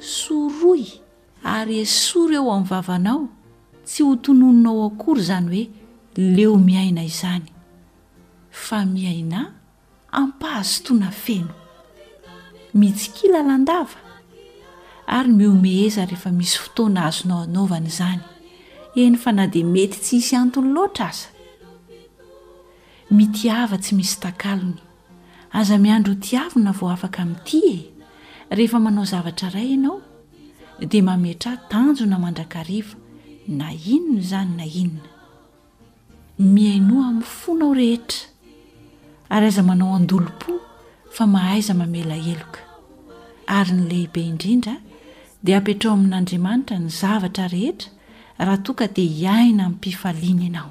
Sorohy ary esory eo amin'ny vavanao, tsy ho tononinao akory izany hoe leo miaina izany, fa miainà am-pahazotoana feno. Mitsikia lalandava, ary mihomeheza rehefa misy fotoana azonao anaovana izany, eny fa na dia mety tsy hisy antony loatra aza. Mitiava tsy misy takalony. Aza miandry ho tiavina vao afaka mitia e! Rehefa manao zavatra iray ianao dia mametraha tanjona mandrakariva na inona izany na inona. Mihainoa amin'ny fonao rehetra ary aza manao andolom-po fa mahaiza mamela heloka. Ary ny lehibe indrindra dia apetraho amin'Andriamanitra ny zavatra rehetra raha toa ka te hiaina amim-pifaliana ianao.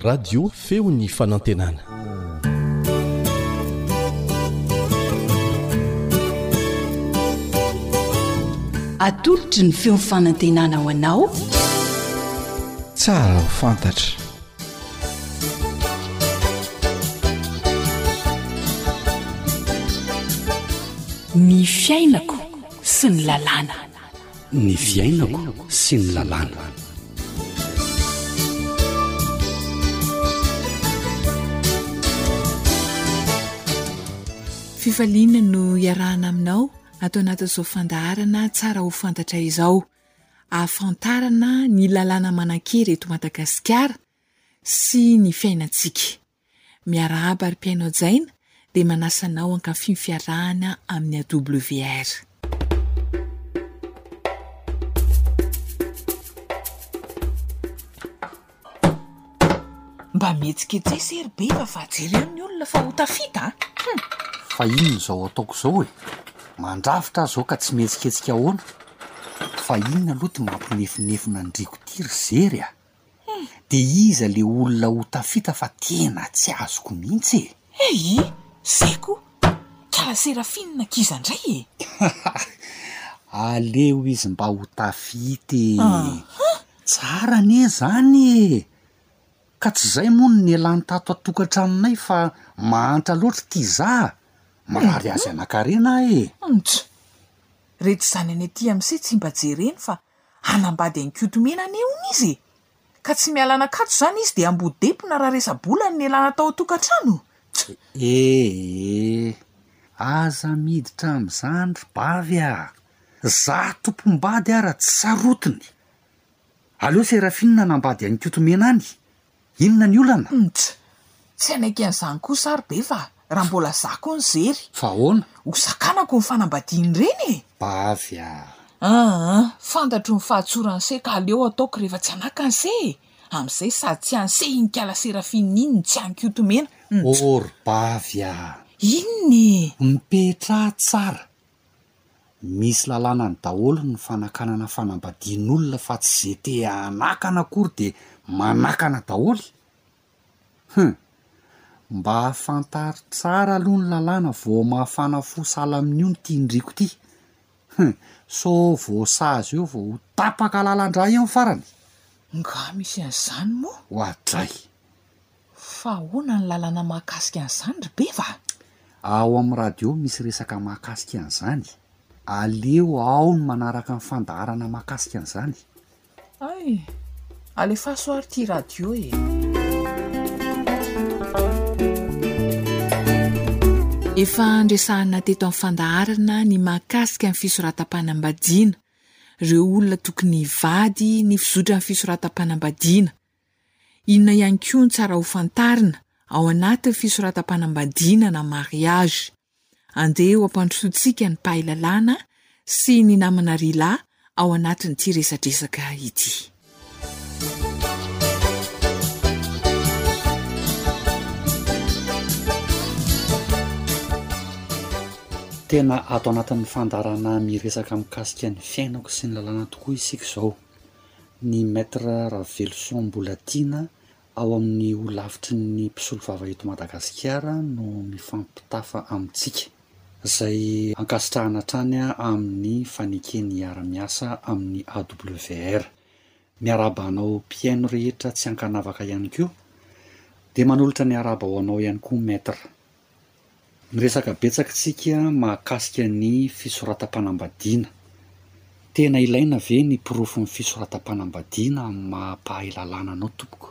Radio feo ny fanantenana. Atolotry ny feon'ny fanantenana ho anao. Tsara ho fantatra. Ny fiainako sy ny lalàna. ny fiainako sy ny lalàna fifaliana no iarahana aminao ato anatin'izao fandaharana tsara ho fantatra izao ahafantarana ny lalàna manan-kery eto madagasikara sy ny fiainantsika Miarahaba ry mpihaino jaina dia manasa anao hankafy ny fiarahana amin'ny AWR. Mba mihetsiketsese e ry Beva fa jery any ny olona fa ho tafita a! Fa inona izao ataoko izao e? Mandrafitra aho izao ka tsy mihetsiketsika ahoana? Fa inona aloha ity mampinefonefona ny drigoty ry Zery a! Hum! Dia iza le olona ho tafita fa tena tsy azoko mihitsy e! Eyy! Zay ko! Kala Seraphine kiza ndray e! Hahaha! Aleo izy mba ho tafita e! Ahah! Tsara anie izany e! Ka tsy izay moa no nialany tato an-tokantranonay fa mahantra loatra ity izaho! Mirary azy hanan-karena aho e! Hum! Dra! Reto izany any aty amse tsy mba jereny fa hanambady an'i Kotomena anie hono izy e! Ka tsy miala an'Ankatso izany izy dia amboa-dempona raha resa-bola no nialana tao an-tokantrano? Tch! Eeh! Aza miditra amin'izany ry bavy a! Za tompom-bady ara tsy sarotiny! Aleo Seraphine hanambady an'i Kotomena any! Inona ny olana? Nj, Tsy hanaiky an'izany kosa ary be fa raha mbola za koa no zery. Fa ahoana? Hosakanako ny fanambadian'ireny e! Ba avy a! Aa, fantatro ny fahatsoran'i se ka aleo ataoko rehefa tsy hanaka an'i se e! Amin'izay sady tsy an'i se ininkala Seraphine iny no tsy an'i Koto mena. Nj, Or ba avy a! Inona e? Mipetraha tsara! misy lalanany daholo ny fanakanana fanambadian'olona fa tsy ze te hanakana akory de manakana daholy? Hum! Mba fantaro tsara aloha ny lalàna vao mafana fo sahala amin'io ny tian-driako ty! Hum! Sao vao sazy eo vao ho tapaka lalan-drà eo ny farany? Nga misy an'izany moa? Oadray! Fa ahoana ny lalana mahakasika an'izany ry Beva a! Ao amin'ny radio misy resaka mahakasika an'izany. Aleo aho no manaraka ny fandaharana mahakasika an'izany. Hay! Alefaso ary ity radio e! Efa andresahana teto amin'ny fandaharana ny mahakasika ny fisoratam-panambadiana, ireo olona tokony hivady, ny fizotran'ny fisoratam-panambadiana. Inona ihany koa no tsara ho fantarina ao anatin'ny fisoratam-panambadiana na mariage? Andeha ho ampandrosoantsika ny mpahay lalàna sy ny namana Rila ao anatin'ity resadresaka ity. Tena ato anatin'ny fandaharanà miresaka mikasika ny fiainako sy ny lalàna tokoa isika izao. Ny Maître Raveloson Mbolatiana ao amin'ny Ho lavitry ny mpisolovava eto Madagasikara no mifampitafa amintsika, izay ankasitrahana hatrany amin'ny fanekeny hiara-miasa amin'ny AWR. Miarahaba anao mpihaino rehetra tsy ankanavaka ihany koa. Dia manolotra ny haraba ho anao ihany koa Maître. Miresaka betsaka isika mahakasika ny fisoratam-panambadiana. Tena ilaina ve ny porofon'ny fisoratam-panambadiana amin'ny maha-mpahay lalàna anao tompoko?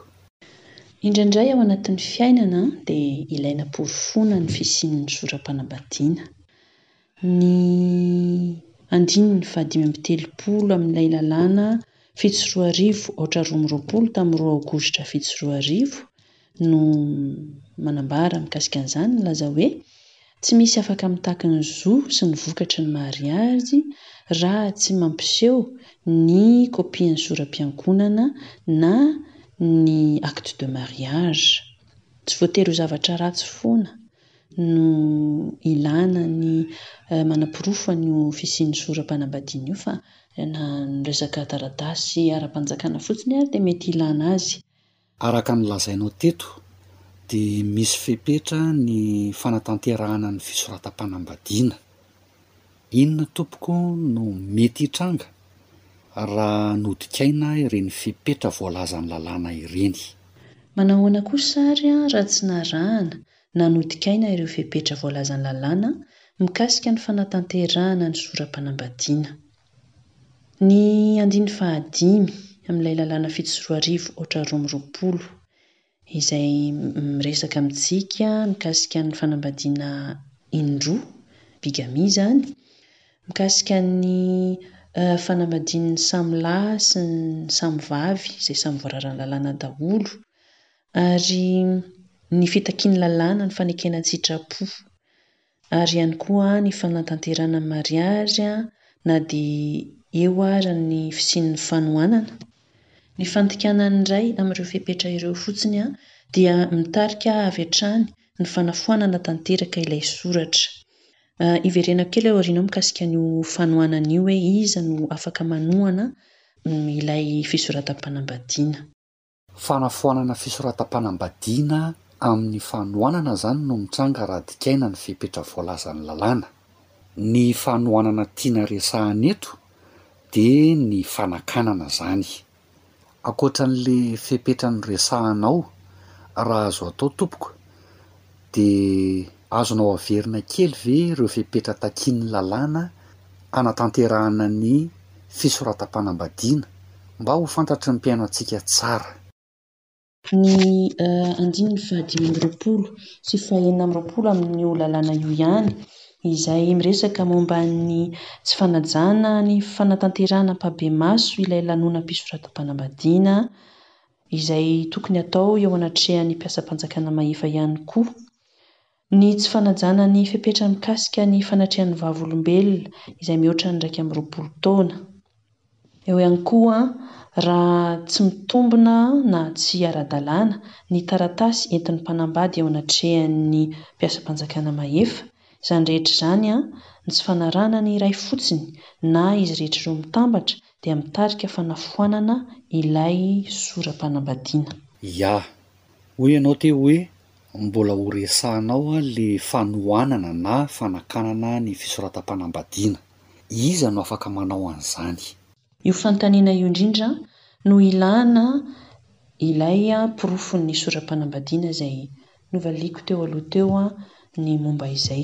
Indraindray ao anatin'ny fiainana dia ilaina porofoina ny fisian'ny soram-panambadiana. Ny andininy fahadimy amby telopolo amin'ilay lalàna fito sy roa arivo aotra roa amby roapolo tamin'ny roa aogositra fito sy roa arivo no manambara mikasika an'izany, nilaza hoe, Tsy misy afaka mitaky ny zo sy ny vokatry ny mariazy raha tsy mampiseho ny kopian'ny sora-piangonana na ny acte de mariage. Tsy voatery ho zavatra ratsy foana. no ilàna ny manaporofo an'io fisian'ny sora-panambadiana io fa na ny resaka taratasy ara-panjakana fotsiny ary dia mety ilàna azy. Araka ny lazainao teto dia misy fepetra ny fanatanterahana ny fisoratam-panambadiana. Inona tompoko no mety hitranga raha nodikaina ireny fepetra voalazan'ny lalàna ireny? Manao ahoana kosa àry raha tsy narahana na nodikaina ireo fepetra voalazan'ny lalàna mikasika ny fanatanterahana ny sora-panambadiana? Ny andininy fahadimy amin'ilay lalàna fito sy roa arivo aotra roa amby roapolo izay miresaka amintsika mikasika ny fanambadiana indroa, bigamie izany, mikasika ny fanambadian'ny samy lahy sy ny samy vavy izay samy voararan'ny lalàna daholo, ary ny fitakian'ny lalàna ny fanekena an-tsitrapo. ary ihany koa ny fanatanterahana ny mariazy na dia eo ary ny fisian'ny fanohanana. Ny fandikana ny iray amin'ireo fepetra ireo fotsiny dia mitarika avy hatrany ny fanafoanana tanteraka ilay soratra. Hiverenako kely aoriana mikasika an'io fanohanana io hoe iza no afaka manohana ilay fisoratam-panambadiana. Fanafoanana fisoratam-panambadiana amin'ny fanohanana izany no mitranga raha dikaina ny fepetra voalazan'ny lalàna. Ny fanohanana tiana resahana eto dia ny fanakanana izany. Ankoatra an'ilay fepetra noresahana ao, raha azo atao tompoko, Dia azonao averina kely ve ireo fepetra takian'ny lalàna hanatanterahana ny fisoratam-panambadiana mba ho fantatry ny mpihaino antsika tsara? Ny andininy fahadimy amby roapolo sy fahenina amby roapolo amin'io lalàna io ihany, izay miresaka momba ny tsy fanajana ny fanatanterahana ampahibemaso ilay lanonam-pisoratam-panambadiana, izay tokony hatao eo anatrehan'ny mpiasam-panjakana mahefa ihany koa. Ny tsy fanajana ny fepetra mikasika ny fanatrehan'ny vavolombelona izay mihoatra ny iraika amby roapolo taona. Eo ihany koa, raha tsy mitombina na tsy ara-dalàna ny taratasy entin'ny mpanambady eo anatrehan'ny mpiasam-panjakana mahefa, izany rehetra izany, ny tsy fanarahana ny iray fotsiny na izy rehetra ireo mitambatra dia mitarika fanafoanana ilay sora-panambadiana. Ya, hoy ianao teo hoe mbola ho resahanao ilay fanohanana na fanakanana ny fisoratam-panambadiana. Iza no afaka manao an'izany? Io fanontaniana io indrindra no ilana ilay porofon'ny sora-panambadiana izay novaliako teo aloha teo ny momba izay.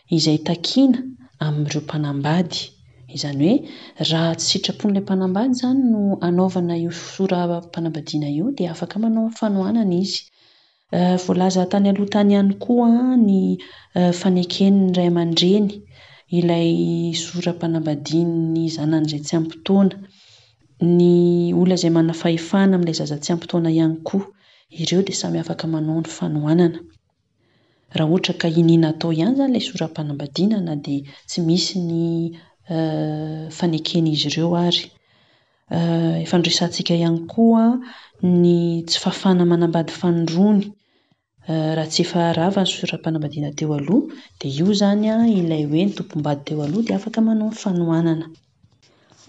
izay takiana amin'ireo mpanambady. Izany hoe raha tsy sitrapon'ilay mpanambady izany no hanaovana io sora-panambadiana io dia afaka manao fanohanana izy. Voalaza tany aloha tany ihany koa ny faneken'ny ray aman-dreny ilay sora-panambadian'ny zanany izay tsy ampy taona. Ny olona izay manana fahefana amin'ilay zaza tsy ampy taona ihany koa. Ireo dia samy afaka manao ny fanohanana. Raha ohatra ka iniana atao ihany izany ilay sora-panambadiana na dia tsy misy ny faneken'izy ireo ary. Efa noresahantsika ihany koa ny tsy fahafahana manambady fanindroany. Raha tsy efa rava ny sora-panambadiana teo aloha dia io izany ilay hoe ny tompom-bady teo aloha dia afaka manao ny fanohanana.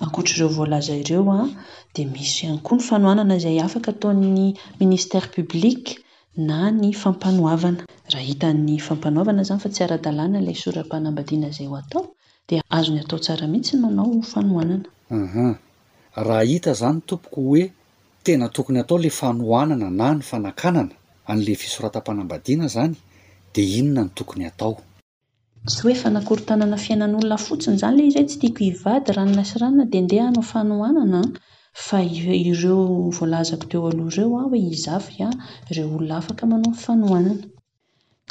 Ankoatra ireo voalaza ireo dia misy ihany koa ny fanohanana izay afaka ataon'ny Ministère Public na ny Fampanoavana. Raha hitan'ny Fampanoavana izany fa tsy ara-dalàna ilay sora-panambadiana izay ho atao dia azony atao tsara mihitsy ny manao fanohanana. Aha. Raha hita izany tompoko hoe tena tokony atao ilay fanohanana na ny fanakanana an'ilay fisoratam-panambadiana izany dia inona no tokony atao? Tsy hoe fanakorontanana fiainan'olona fotsiny izany ilay izy hoe tsy tiako hivady ranona sy ranona dia ndeha hanao fanohanana an! fa ireo voalazako teo aloha ireo an hoe izafy an! ireo olona afaka manao ny fanohanana.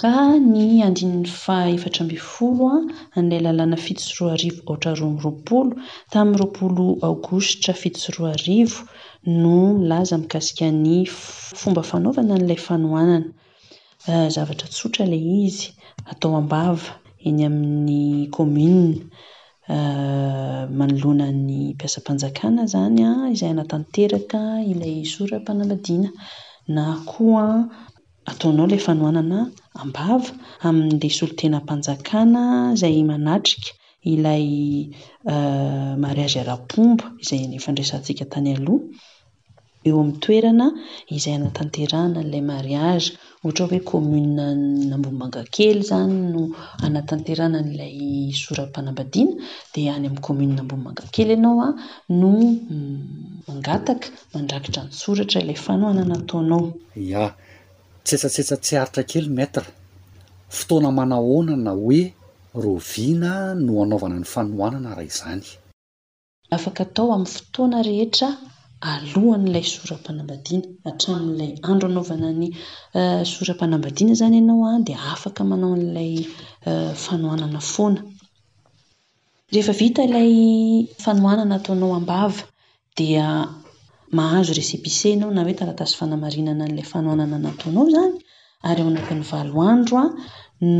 Ka ny andininy faha efatra ambin'ny folo an'ilay lalàna fito sy roa arivo aotra roa amby roapolo, tamin'ny roapolo aogositra fito sy roa arivo, no nilaza mikasika ny fomba fanaovana an'ilay fanohanana. Zavatra tsotra ilay izy, atao am-bava eny amin'ny kaominina manoloana ny mpiasam-panjakana izany izay hanatanteraka ilay sora-panambadiana na koa ataonao ilay fanohanana am-bava amin'ilay solontenam-panjakana izay manatrika ilay mariazy ara-pomba izay nifandraisantsika tany aloha. eo amin'ny toerana izay hanatanterahana an'ilay mariazy. Ohatra hoe kaominina an'Ambohimangakely izany no hanatanterahana an'ilay soram-panambadiana dia any amin'ny kaominina Ambohimangakely ianao no mangataka, mandrakitra an-tsoratra ilay fanohanana ataonao. Ya. Tsetsatsetsa tsy aritra kely Maître. Fotoana manahoana na hoe roa vina no hanaovana ny fanohanana raha izany? Afaka atao amin'ny fotoana rehetra alohan'ilay sora-panambadiana. Hatramin'ilay andro anaovana ny sora-panambadiana izany ianao dia afaka manao an'ilay fanohanana foana. Rehefa vita ilay fanohanana ataonao am-bava dia mahazo récépissé ianao na hoe taratasy fanamarinana an'ilay fanohanana nataonao izany ary ao anatin'ny valo andro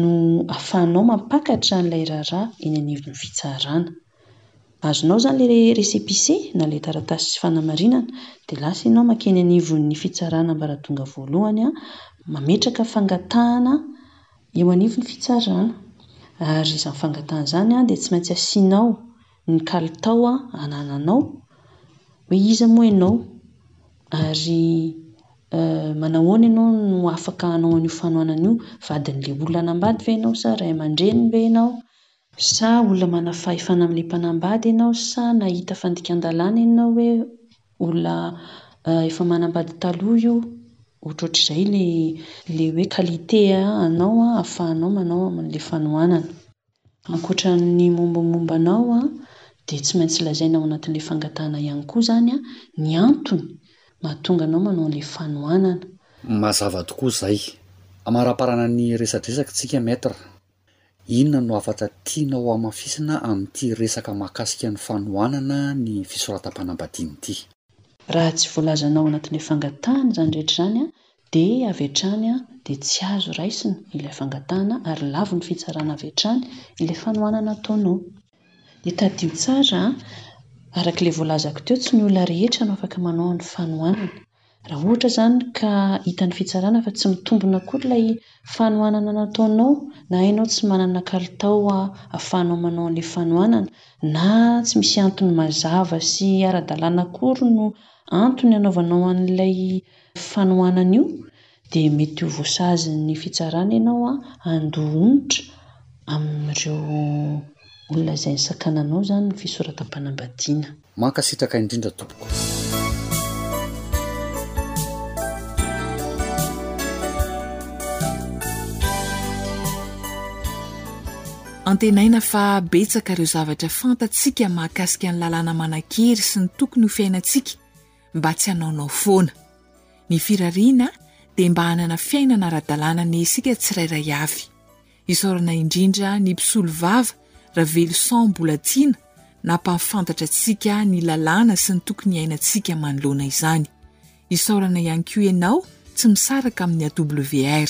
no ahafahanao mampakatra an'ilay raharaha eny anivon'ny fitsarana. Azonao izany ilay récépissé na ilay taratasy fanamarinana, dia lasa ianao makeny anivon'ny fitsarana ambaratonga voalohany, mametraka fangatahana eo anivon'ny fitsarana. Ary izany fangatahana izany dia tsy maintsy asianao ny kalitao anananao, hoe iza moa ianao, ary manahoana ianao no afaka hanao an'io fanohanana io, vadin'ilay olona hanambady ve ianao sa ray aman-dreniny ve ianao. Sa olona manana fahefana amin'ilay mpanambady ianao sa nahita fandikan-dalàna ianao hoe olona efa manambady taloha io, ohatrohatr'izay ilay ilay hoe qualité anao ahafahanao manao an'ilay fanohanana. Ankoatra ny mombamomba anao dia tsy maintsy lazaina ao anatin'ilay fangatahana ihany koa izany ny antony mahatonga anao manao an'ilay fanohanana. Mazava tokoa izay. Amaraparana ny resadresaky tsika Maître. Inona no hafatra tianao hamafisina amin'ity resaka mahakasika ny fanohanana ny fisoratam-panambadiana ity? Raha tsy voalazanao ao anatin'ilay fangatahana izany rehetra izany dia avy hatrany dia tsy azo raisina ilay fangatahana ary lavon'ny fitsarana avy hatrany ilay fanohanana ataonao. Dia tadidio tsara, araka ilay voalazako teo, tsy ny olona rehetra no afaka manao ny fanohanana. Raha ohatra izany ka hitan'ny fitsarana fa tsy mitombina akory ilay fanohanana nataonao na hainao tsy manana kalitao ahafahanao manao an'ilay fanohanana na tsy misy antony mazava sy ara-dalàna akory no antony anaovanao an'ilay fanohanana io, dia mety ho voasazin'ny fitsarana ianao handoa onitra amin'ireo olona izay nisakananao izany ny fisoratam-panambadiana. Mankasitraka indrindra tompoko. Antenaina fa betsaka ireo zavatra fantatsika mahakasika ny lalàna manan-kery sy ny tokony ho fiainantsika mba tsy hanaonao foana. Ny firariana dia mba hanana fiainana ara-dalàna ny isika tsirairay avy. Isaorana indrindra ny mpisolovava Raveloson Bolatiana nampahafantatra antsika ny lalàna sy ny tokony hiainantsika manoloana izany. Isaorana ihany koa ianao tsy misaraka amin'ny AWR.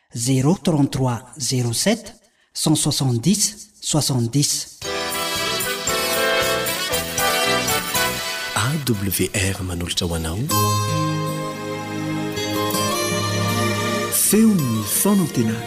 Zéro trente trois zéro sept cent soixante dix soixante dix. AWR manolotra ho anao feon'ny fanantenana.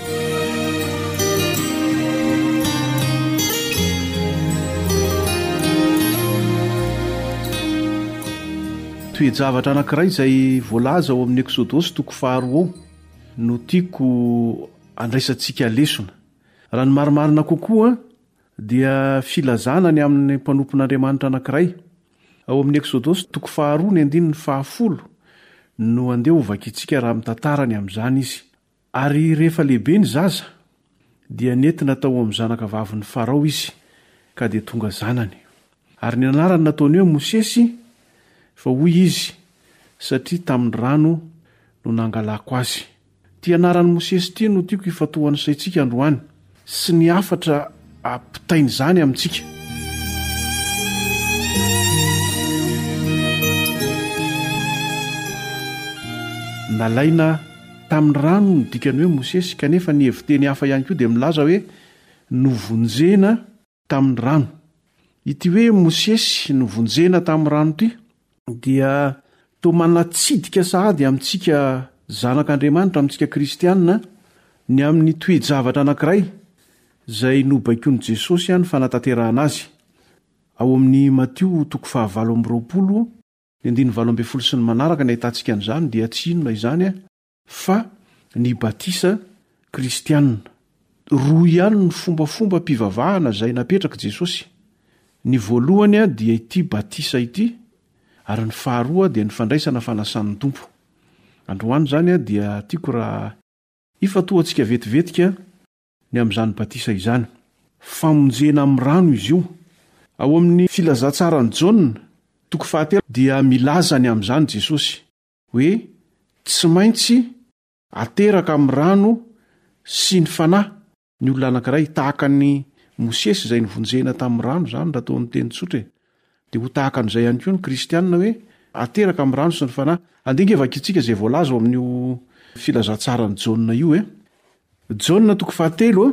Toe-javatra anankiray izay voalaza ao amin'ny Eksodosy toko faharoa ao. no tiako andraisantsika lesona. Raha ny marimarina kokoa, dia filazana ny amin'ny mpanompon'Andriamanitra anankiray. Ao amin'ny Eksodosy toko faharoa ny andininy fahafolo no andeha hovakintsika raha mitantara ny amin'izany izy. Ary rehefa lehibe ny zaza, Dia nentina tao amin'ny zanaka vavin'i Farao izy, ka dia tonga zanany. Ary ny anarany nataony hoe Mosesy, fa hoy izy, Satria tamin'ny rano no nangalako azy. Ity anaran'i Mosesy ity no tiako hifantohan'ny saintsika androany, sy ny hafatra Ampitaina izany amintsika. Nalaina tamin'ny rano ny dikan'ny hoe Mosesy, kanefa ny hevi-teny hafa ihany koa dia milaza hoe novonjena tamin'ny rano. Ity hoe Mosesy novonjena tamin'ny rano ity dia toa manatsidika sahady amintsika zanak'Andriamanitra, amintsika kristiana, ny amin'ny toe-javatra anankiray izay nobaikoin'i Jesosy ihany fanatanterahana azy. Ao amin'ny Matio toko fahavalo amby roapolo, ny andininy valo ambin'ny folo sy ny manaraka ny ahitantsika an'izany, dia tsy inona izany Fa ny batisa kristianina. Roa ihany ny fombafombam-pivavahana izay napetrak'i Jesosy. Ny voalohany dia ity batisa ity, ary ny faharoa dia ny fandraisana fanasan'ny Tompo. Androany izany dia tiako raha. Ifantohantsika vetivetika ny amin'izany batisa izany. Famonjena amin'ny rano izy io. Ao amin'ny Filazantsaran'i Jaona, toko fahatelo, dia milaza ny amin'izany Jesosy. hoe tsy maintsy ateraka amin'ny rano sy ny Fanahy. Ny olona anankiray, tahaka an'i Mosesy izay novonjena tamin'ny rano izany raha toa ny teny tsotra e. Dia ho tahaka an'izay ihany koa ny kristiana hoe ateraka amin'ny rano sy ny Fanahy. Andeha ange vakintsika izay voalaza ao amin'io filazantsaran'i Jaona io e. Jaona toko fahatelo.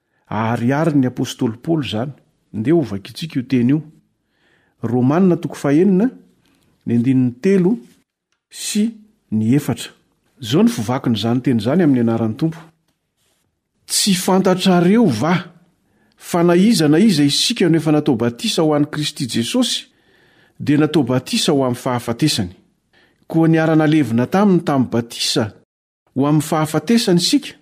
Ahariharin'ny apostoly Paoly izany. Ndeha hovakintsika io teny io. Romana toko fahenina, ny andininy telo sy ny efatra. Izao no fivakin'izany teny izany amin'ny anaran'ny Tompo, Tsy fantatrareo va fa na iza na iza isika no efa natao batisa ho an'i Kristy Jesosy, dia natao batisa ho amin'ny fahafatesany? Koa niara-nalevina taminy tamin'ny batisa ho amin'ny fahafatesany isika?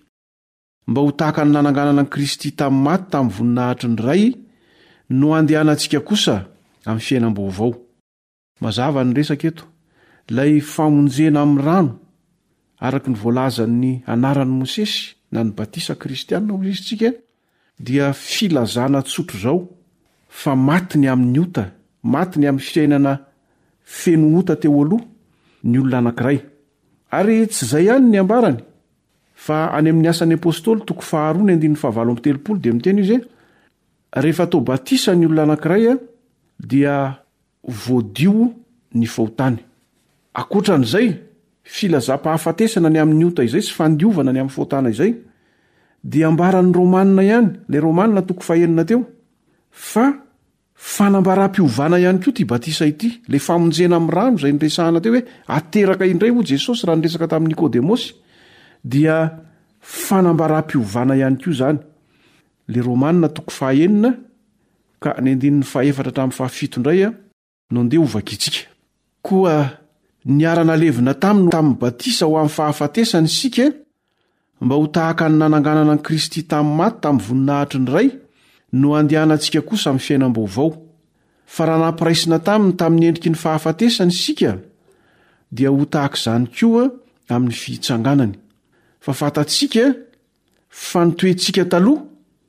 Mba ho tahaka ny nananganana an'i Kristy tamin'ny maty tamin'ny voninahitr'i ny Ray no andehanantsika kosa amin'ny fiainam-baovao. Mazava ny resaka eto. Ilay famonjena amin'ny rano, araka ny voalazan'ny anaran'i Mosesy na ny batisa kristiana hoy izy tsika, dia filazana tsotr'izao fa maty ny amin'ny ota, maty ny amin'ny fiainana feno ota teo aloha, ny olona anankiray. Ary tsy izay ihany ny ambarany. Fa any amin'ny Asan'ny Apostoly, toko faharoa ny andininy fahavalo amby telopolo dia miteny izy hoe, Rehefa atao batisa ny olona anankiray dia voadio ny fahotany. Ankoatra an'izay, filazam-pahafatesana ny amin'ny ota izay sy fandiovana ny amin'ny fahotana izay, dia ambaran'ny Romanina ihany, ilay Romanina toko fahenina teo, fa Fanambaram-piovana ihany koa ity batisa ity. Ilay famonjena amin'ny rano izay niresahana teo hoe ateraka indray hoy Jesosy raha niresaka tamin'i Nikodemosy dia fanambaram-piovana ihany koa izany. Le Romana toko fahenina ka ny andininy fahefatra hatramin'ny fahafito indray no ndeha ho vakintsika. Koa niara-nalevina taminy tamin'ny batisa ho amin'ny fahafatesana isika Mba ho tahaka ny nananganana an'i Kristy tamin'ny maty tamin'ny voninahitry ny Ray no andehanantsika kosa amin'ny fiainam-baovao. Fa raha nampiraisina taminy tamin'ny endriky ny fahafatesany isika, dia ho tahaka izany koa amin'ny fitsanganany. Fa fantatsika fa ny toetsika taloha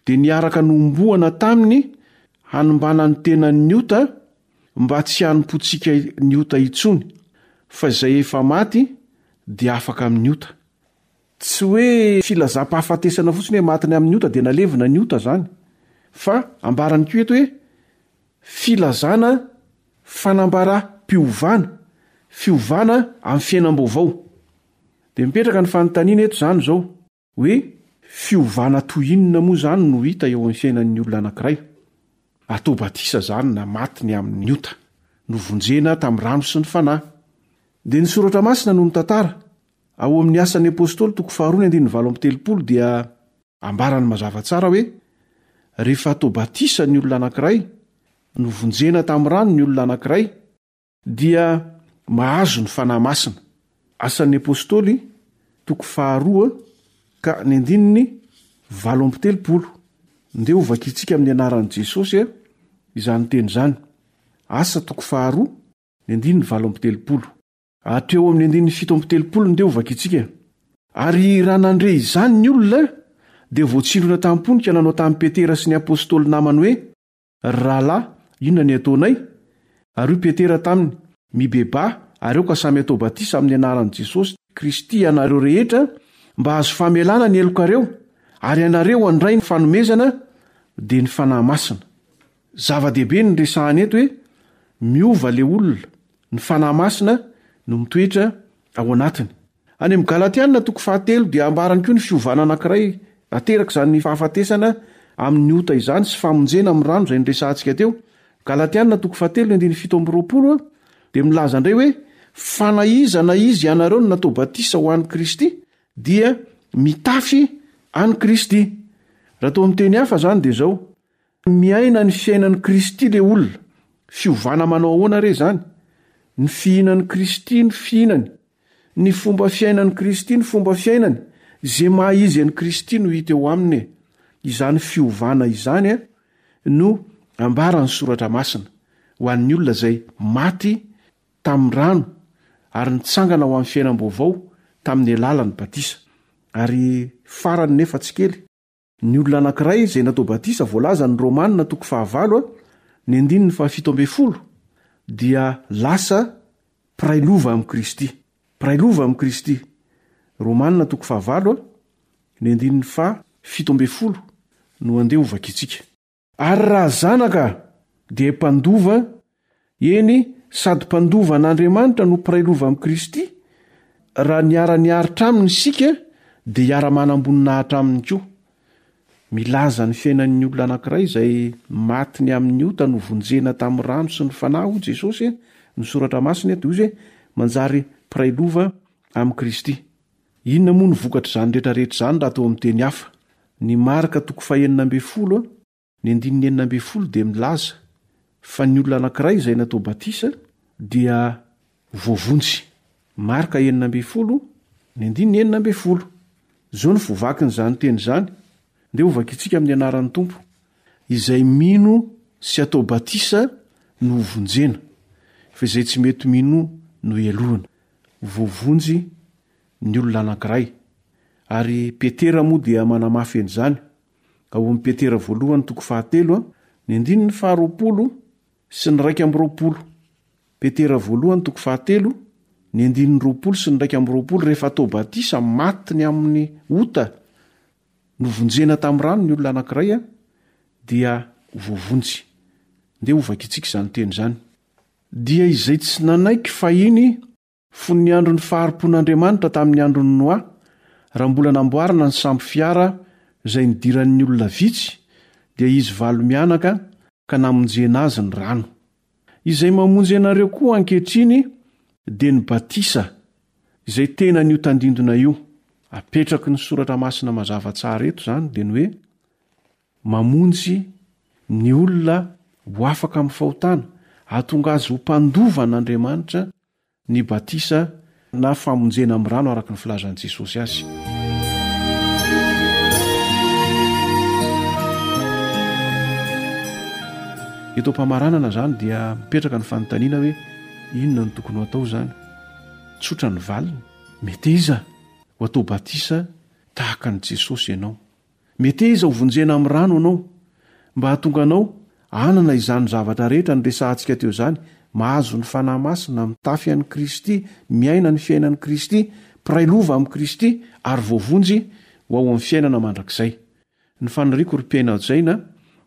dia niaraka nomboana taminy hanimbana ny tenan'ny ota, mba tsy hanompoantsika ny ota intsony, fa izay efa maty dia afaka amin'ny ota. Tsy hoe filazam-pahafatesana fotsiny hoe maty ny amin'ny ota dia nalevina ny ota izany, fa ambarany koa eto hoe filazana fanambaram-piovana, fiovana amin'ny fiainam-baovao. Dia mipetraka ny fanontaniana eto izany izao. hoe fiovana toy inona moa izany no hita eo amin'ny fiainan'ny olona anankiray? Atao batisa izany na maty ny amin'ny ota, novonjena tamin'ny rano sy ny Fanahy. Dia ny Soratra Masina no mitantara. Ao amin'ny Asan'ny Apostoly toko faharoa ny andininy valo amby telopolo dia ambarany mazava tsara hoe rehefa atao batisa ny olona anankiray, novonjena tamin'ny rano ny olona anankiray, dia mahazo ny Fanahy Masina. Asan'ny Apostoly, toko faharoa ka ny andininy valo amby telopolo. Ndeha ho vakintsika amin'ny anaran'i Jesosy izany teny izany. Asa toko faharoa, ny andininy valo amby telopolo. Hatreo amin'ny andininy fito amby telopolo ndeha ho vakintsika. Ary raha nandre izany ny olona dia voatsindrona tamim-ponika nanao tamin'i Petera sy ny Apostoly namany hoe. Ry rahalahy, inona ny ataonay? Ary hoy Petera taminy, Mibebaha, ary aoka samy atao batisa amin'ny anaran'i Jesosy Kristy ianareo rehetra, mba hahazo famelana ny helokareo, ary ianareo handray ny fanomezana, dia ny Fanahy Masina. Zava-dehibe ny resahana eto hoe miova ilay olona. Ny Fanahy Masina no mitoetra ao anatiny. Any amin'ny Galatiana toko fahatelo dia ambarany koa ny fiovana anankiray ateraka izany fahafatesana amin'ny ota izany sy famonjena amin'ny rano izay noresahantsika teo, Galatiana toko fahatelo ny andininy fito amby roapolo dia milaza indray hoe fa na iza na izy ianareo no natao batisa ho an'i Kristy dia mitafy an'i Kristy. Raha atao amin'ny teny hafa izany dia izao, Miaina ny fiainan'i Kristy ilay olona. Fiovana manao ahoana re izany? Ny fihinan'i Kristy no fihinany, ny fomba fiainan'i Kristy no fomba fiainany, izay maha izy an'i Kristy no hita eo aminy e! Izany fiovana izany no ambaran'ny Soratra Masina ho an'ny olona izay maty tamin'ny rano ary nitsangana ho amin'ny fiainam-baovao tamin'ny alalan'ny batisa. Ary farany nefa tsy kely. Ny olona anankiray izay natao batisa voalazan' ny Rômana toko fahavalo, ny andininy fahafito ambin'ny folo, dia lasa mpiray lova amin'i Kristy. Mpiray lova amin'i Kristy. Rômana toko fahavalo, ny andininy fahafito ambin'ny folo no andeha hovakitsika. Ary raha zanaka dia mpandova, eny, sady mpandova an'Andriamanitra no mpiray lova amin'i Kristy, raha niara-niaritra aminy isika dia hiara-manam-boninahitra aminy koa. Milaza ny fiainan'ny olona anankiray izay maty ny amin'ny ota novonjena tamin'ny rano sy ny Fanahy hoy Jesosy, ny Soratra Masina eto, hoe manjary mpiray lova amin'i Kristy. Inona moa no vokatr'izany rehetrarehetra izany raha atao amin'ny teny hafa? Ny marka toko fahenina ambin'ny folo, ny andininy enina ambin'ny folo dia milaza fa ny olona anankiray izay natao batisa dia voavonjy. Marka enina ambin'ny folo, ny andininy enina ambin'ny folo. Izao no vovakin'izany teny izany, Ndeha hovakintsika amin'ny anaran'ny Tompo. Izay mino sy atao batisa no hovonjena, fa izay tsy mety mino no helohina. voavonjy ny olona anankiray. Ary Petera moa dia manamafy an'izany, ao amin'ny Petera voalohany toko fahatelo, ny andininy faharoapolo sy ny iraika amby roapolo. Petera voalohany toko fahatelo, ny andininy roapolo sy ny iraika amby roapolo, rehefa atao batisa, maty ny amin'ny ota novonjena tamin'ny rano ny olona anankiray, dia voavonjy. Ndeha hovakitsika izany teny izany. Dia izay tsy nanaiky fahiny fony ny andron'ny fahari-pon'Andriamanitra tamin'ny andron'i Noa, raha mbola namboarina ny sambo fiara izay nidiran'ny olona vitsy, dia izy valo mianaka ka namonjena azy ny rano. Izay mamonjy anareo koa ankehitriny dia ny batisa, izay tena an'io tandindona io. Apetraky ny soratra masina mazava tsara eto izany dia ny hoe, Mamonjy ny olona ho afaka amin'ny fahotana, hahatonga azy ho mpandova an'Andriamanitra, ny batisa na famonjena amin'ny rano araka ny filazan'i Jesosy azy. Eto am-pamaranana izany dia mipetraka ny fanontaniana hoe inona no tokony ho atao izany? Tsotra ny valiny, meteza ho atao batisa tahaka an'i Jesosy ianao. Meteza ho vonjena amin'ny rano anao mba hahatonga anao hanana izany zavatra rehetra niresahantsika teo izany, mahazo ny Fanahy Masina, mitafy an'i Kristy, miaina ny fiainan'i Kristy, mpiray lova amin'i Kristy ary voavonjy ho ao amin'ny fiainana mandrakizay. Ny faniriako ry mpiaina hajaina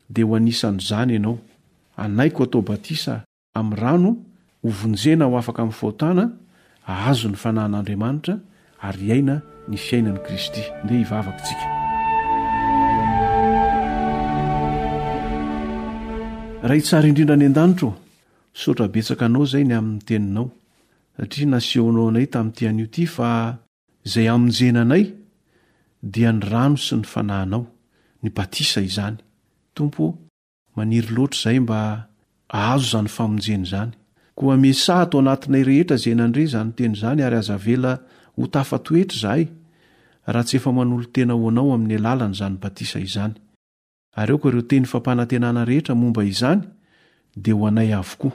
dia ho anisan'izany ianao. Hanaiky ho atao batisa aho. amin'ny rano, hovonjena ho afaka amin'ny fahotana, hahazo ny fanahin'Andriamanitra, ary hiaina ny fiainan'i Kristy. Ndeha hivavaka isika. Ray tsara indrindra any an-danitra ô, misaotra betsaka Anao izay ny amin'ny Teninao, satria nasehonao anay tamin'ity anio ity fa izay hamonjena anay dia ny rano sy ny Fanahinao, ny batisa izany, Tompo ô. Maniry loatra izay mba ahazo izany famonjena izany. Koa miesaha ato anatinay rehetra izay nandre izany teny izany ary aza avela ho tafatoetra izahay raha tsy efa manolo-tena ho Anao amin'ny alalan'izany batisa izany. Ary aoka ireo teny fampanantenana rehetra momba izany dia ho anay avokoa.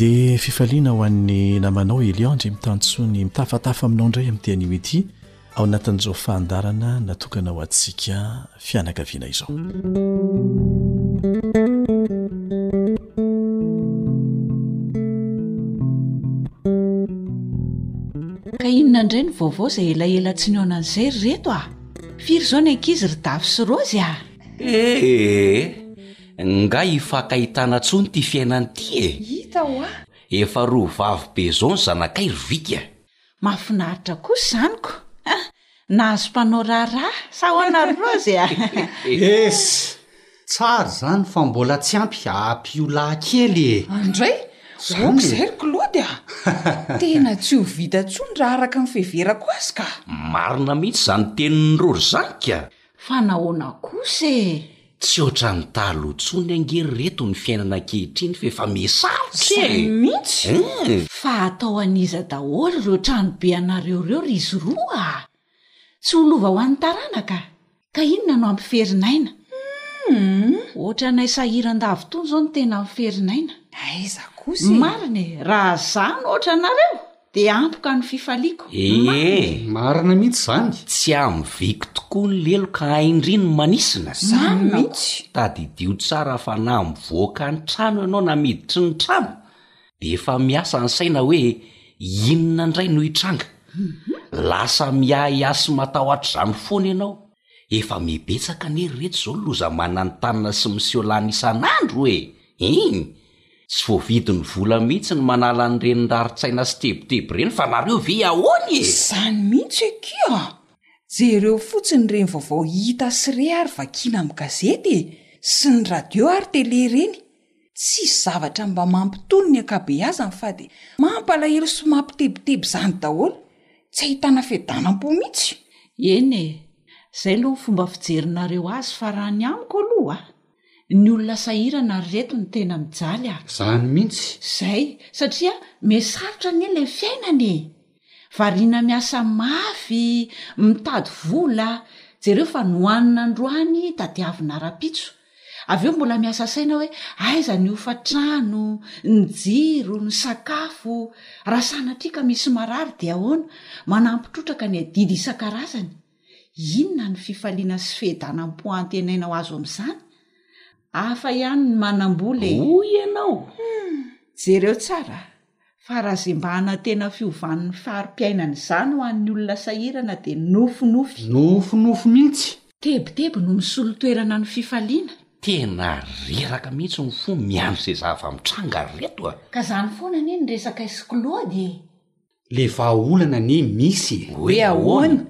dia fifaliana ho an'ny namanao elion ndry mitansoa ny mitafatafa aminao indray amin'ity anio ity ao anatin'izao fandarana natokana ho antsika fianakaviana izao ka inona indray ny vaovao izay elaela tsy ny onan'izay ry reto ah Firy izao ny ankizy ry Dafy sy Rozy a? Ee, nga hifankahitana tsony ty fiainana ty e? Hita hoa! Efa roa vavy be izao ny zanakay ry Vicky a! Mahafinaritra kosa izany ko! Nahazo mpanao raharaha sa ahoana ry Rozy a? Ess! Tsara izany fa mbola tsy ampy haha-mpiolahy kely e! Andray! ok izay ry Claude a! Tena tsy ho vita intsony raha araka ny fiheverako azy ka! Marina mihitsy izany tenin'i Rory izany ka! Fa nahoana kosa e! Tsy ohatran'ny taloha intsony ange ry reto ny fiainana ankehitriny fa efa mihasarotra e! Izany mihitsy! Fa atao an'iza daholo ireo tranobe anareo ireo ry izy roa a! Tsy ho lova ho an'ny taranaka? Ka inona no hampiferin'aina? Humm! Ohatranay sahiran-davitony izao no tena hampiferin'aina. Aiza kosa e! Marina e, raha izaho no ohatranareo dia ampoka ny fifaliako. Ee! Marina mihitsy izany. Tsy amin'ny viko tokoa ny leloka hain-dry ny manisina. Izany mihitsy. Tadidio tsara fa na mivoaka ny trano ianao na miditry ny trano de efa miasa ny saina hoe inona indray no hitranga, lasa miahiahy sy matahotra izany foana ianao, efa mibetsaka anie ry reto izao ny loza mananontanona sy miseho lany isan'andro e! Hein! Tsy voavidin'ny vola mihitsy ny manala an'ireny rarin-tsaina sy tebiteby ireny fa nareo ve ahoana e! Izany mihitsy eky a! Jereo fotsiny ireny vaovao hita sy re ary vakiana amin'ny gazety e! Sy ny radio ary tele ireny! Tsisy zavatra mba mampitony ny ankabeazany fa dia mampalahelo sy mampitebiteby izany daholo, tsy ahitana fiadanam-po mihitsy. Eny e, izay aloha ny fomba fijerinareo azy fa raha ny amiko aloha a, ny olona sahirana ry reto no tena mijaly a. Izany mihitsy. Izay, satria miha sarotra anie ilay fiainana e! Variana miasa mafy, mitady vola, jereo fa nohanina androany, tadiavina rahampitso. Avy eo mbola miasa saina hoe aiza ny hofantrano, ny jiro, ny sakafo, raha sanatria ka misy marary dia ahoana, manampy trotraka ny adidy isan-karazany. Inona ny fifaliana sy fehidanam-po antenaina ho azo amin'izany? Hafa ihany ny manam-bola e! Hoy ianao, jereo tsara! fa raha izay mba hanantena fiovan'ny fari-piainana izany ho an'ny olona sahirana dia nofinofy. Nofinofy mihitsy. Tebiteby no misolo toerana ny fifaliana. Tena reraka mihitsy ny fo miandry izay zava-mitranga ry reto a! Ka izany foana anie ny resaka is Claude e! Le vahaolana anie misy e! Hoe ahoana?